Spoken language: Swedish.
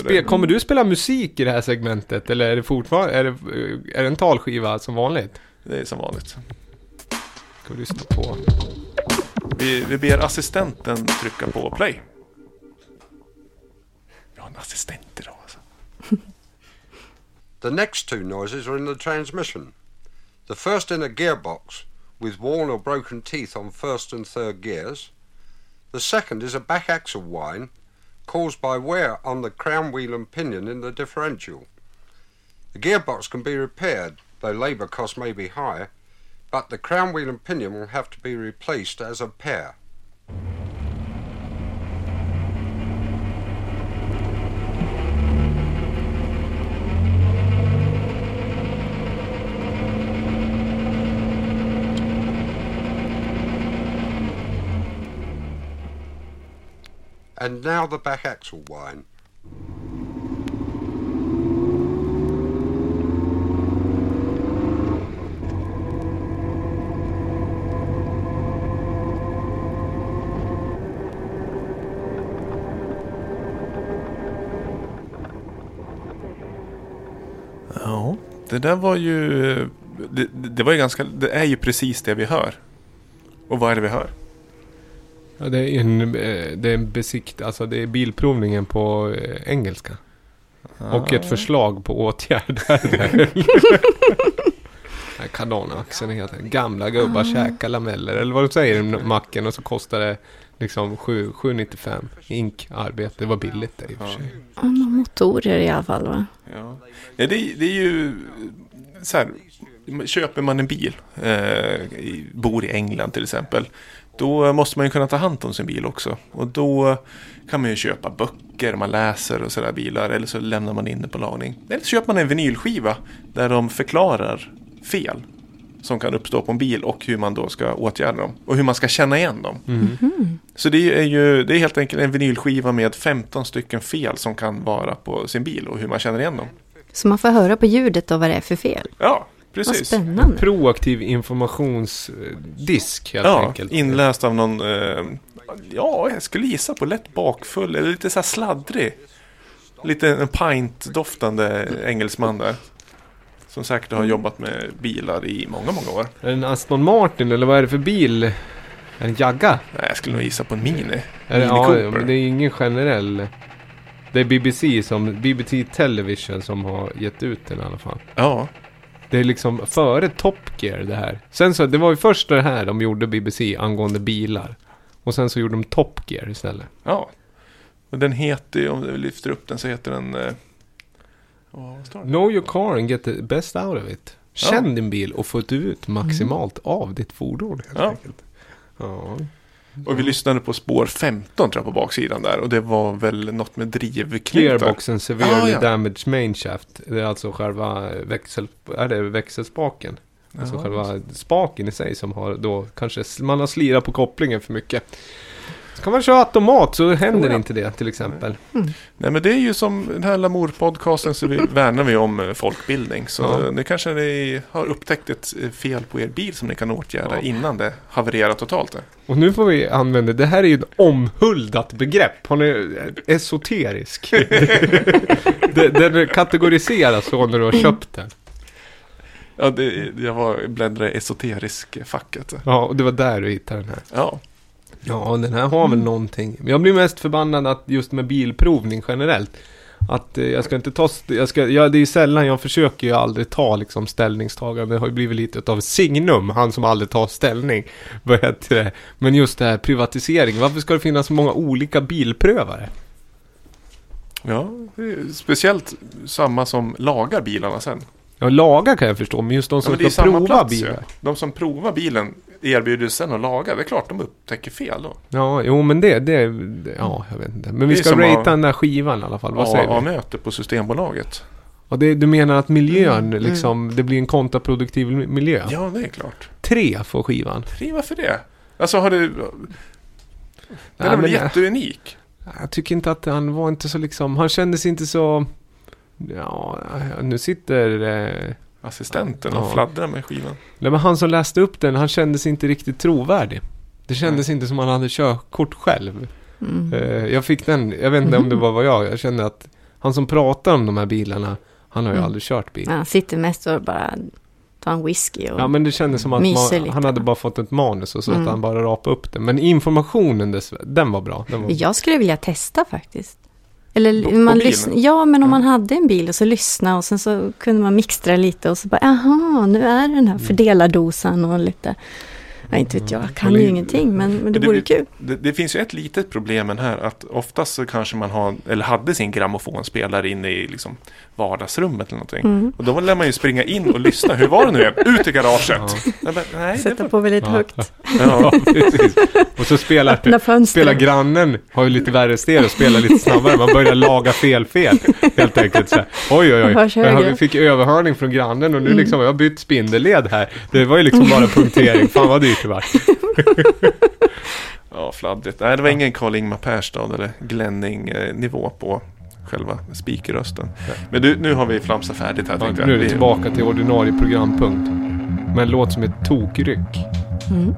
Spe, kommer du spela musik i det här segmentet? Eller är det fortfarande, är det, är det en talskiva som vanligt? Det är som vanligt. Ska vi lyssna på? Vi, vi ber assistenten trycka på play. Vi har en assistent idag alltså. The next two noises are in the transmission. The first in a gearbox with worn or broken teeth on first and third gears. The second is a back axle whine caused by wear on the crown wheel and pinion in the differential. The gearbox can be repaired, though labour costs may be high, but the crown wheel and pinion will have to be replaced as a pair. And now the back axle whine. Ja, det där var ju... Eh, det, det var ju ganska... Det är ju precis det vi hör. Och vad är det vi hör? Ja, det är en, eh, det är en besikt, alltså det är bilprovningen på eh, engelska. Och ett förslag på åtgärder. Kananaxeln heter den. Gamla gubbar käkar lameller. Eller vad du säger, macken. Och så kostar det liksom 7 7,95. Ink arbete. Det var billigt det i och för sig. Ja, motorer i alla fall va? Ja. Ja, det, det är ju så här. Köper man en bil, eh, bor i England till exempel. Då måste man ju kunna ta hand om sin bil också. Och då kan man ju köpa böcker, man läser och sådär bilar. Eller så lämnar man in det på lagning. Eller så köper man en vinylskiva där de förklarar fel som kan uppstå på en bil och hur man då ska åtgärda dem. Och hur man ska känna igen dem. Så det är ju det är helt enkelt en vinylskiva med 15 stycken fel som kan vara på sin bil och hur man känner igen dem. Så man får höra på ljudet och vad det är för fel. Ja, Vad precis. spännande. Proaktiv informationsdisk helt Ja, enkelt. inläst av någon, eh, ja, jag skulle gissa på lätt bakfull eller lite så här sladdrig. Lite en pint-doftande engelsman där. Som säkert har jobbat med bilar i många, många år. Är det en Aston Martin eller vad är det för bil? Är det en Jagga? Nej, jag skulle nog gissa på en Mini. Är det, Mini ja, Cooper. men det är ingen generell. Det är BBC som, BBC Television som har gett ut den i alla fall. Ja, Det är liksom före Top Gear det här. Sen så, det var ju först det här de gjorde BBC angående bilar. Och sen så gjorde de Top Gear istället. ja. Och den heter ju, om du lyfter upp den så heter den... Eh, vad står det? Know your car and get the best out of it. Känn Ja. din bil och få ut maximalt av ditt fordon helt Ja. enkelt. Ja. Och vi lyssnade på spår 15 tror jag på baksidan där. Och det var väl något med drivknutar. Clearboxen severely Ah, ja. damaged main shaft. Det är alltså själva växel, är det växelspaken. Alltså Jaha. själva spaken i sig som har då kanske man har slirat på kopplingen för mycket. Ska man köra automat så händer ja. inte det till exempel. Nej men det är ju som den här Lamour-podcasten så vi värnar vi om eh, folkbildning. Så Ja. nu kanske ni har upptäckt ett eh, fel på er bil som ni kan åtgärda Ja. innan det havererar totalt. Och nu får vi använda, det här är ju ett omhuldat begrepp. Har ni esoterisk? det, den kategoriseras så när du har köpt den. Ja, det, jag var bläddrade i esoterisk-facket. Ja, och det var där du hittade den här. Ja, Ja, den här har väl någonting. Men jag blir mest förbannad att just med bilprovning generellt. Att eh, jag ska inte ta, jag ska, ja det är sällan, jag försöker ju aldrig ta liksom ställningstagande. Det har ju blivit lite av signum, han som aldrig tar ställning. Vad heter det? Men just det här privatisering, varför ska det finnas så många olika bilprövare? ja speciellt samma som lagar bilarna sen. Ja, lagar kan jag förstå, men just de Ja, som är ska prova plats bilar. De som provar bilen erbjuder sen att laga. Det är klart de upptäcker fel då. Ja, jo men det, det, det ja jag vet inte. Men vi ska ratea den där skivan i alla fall, vad säger vi? A-möte på Systembolaget. Och det, du menar att miljön, Mm, liksom, det blir en kontraproduktiv miljö? Ja, det är klart. Tre får skivan. Fri, varför det? Alltså har du... Den är väl jätteunik? Jag tycker inte att han var inte så liksom, han kändes inte så... Ja, nu sitter... Eh, Assistenten Ja. och fladdrar med skivan. nej, men han som läste upp den, han kändes inte riktigt trovärdig. Det kändes inte som han hade körkort själv. Mm. Eh, jag fick den, jag vet inte om det var vad jag, jag kände att Han som pratar om de här bilarna, han har ju Mm. aldrig kört bil. Han sitter mest och bara tar en whisky och... Ja men det kändes som att man, han hade bara fått ett manus och så Mm. att han bara rapade upp det. Men informationen, dess, den var bra. Den var... Jag skulle vilja testa faktiskt. Eller man bilen? ja, men om man hade en bil och så lyssna och sen så kunde man mixtra lite och så bara, jaha, nu är den här fördelardosan och lite, ja, inte vet jag, jag kan ju ingenting, men, men det Det- vore det- kul. Det, det finns ju ett litet problem med här att oftast så kanske man har, eller hade sin grammofonspelare inne i liksom vardagsrummet eller någonting. Mm. Och då lär man ju springa in och lyssna. Hur var det nu igen? Ut i garaget! Ja. Nej, men, nej, Sätta var... på väldigt Ja. högt, Ja, precis. Och så spelar, spelar grannen, har ju lite värre stereo, spelar lite snabbare. Man börjar laga fel fel. Helt enkelt så här. Oj oj oj. Jag fick överhörning från grannen och nu Mm. liksom har jag bytt spindelled här. Det var ju liksom bara punktering. Fan vad dyrt det var. Ja, fladdrigt. Nej, det var ingen Karl-Ingmar Persstad eller Glenning-nivå på själva speakerrösten. Men du, nu har vi flamsat färdigt här Ja, tänkte nu är vi tillbaka till ordinarie programpunkt. Med en låt som är Tokryck. Mm.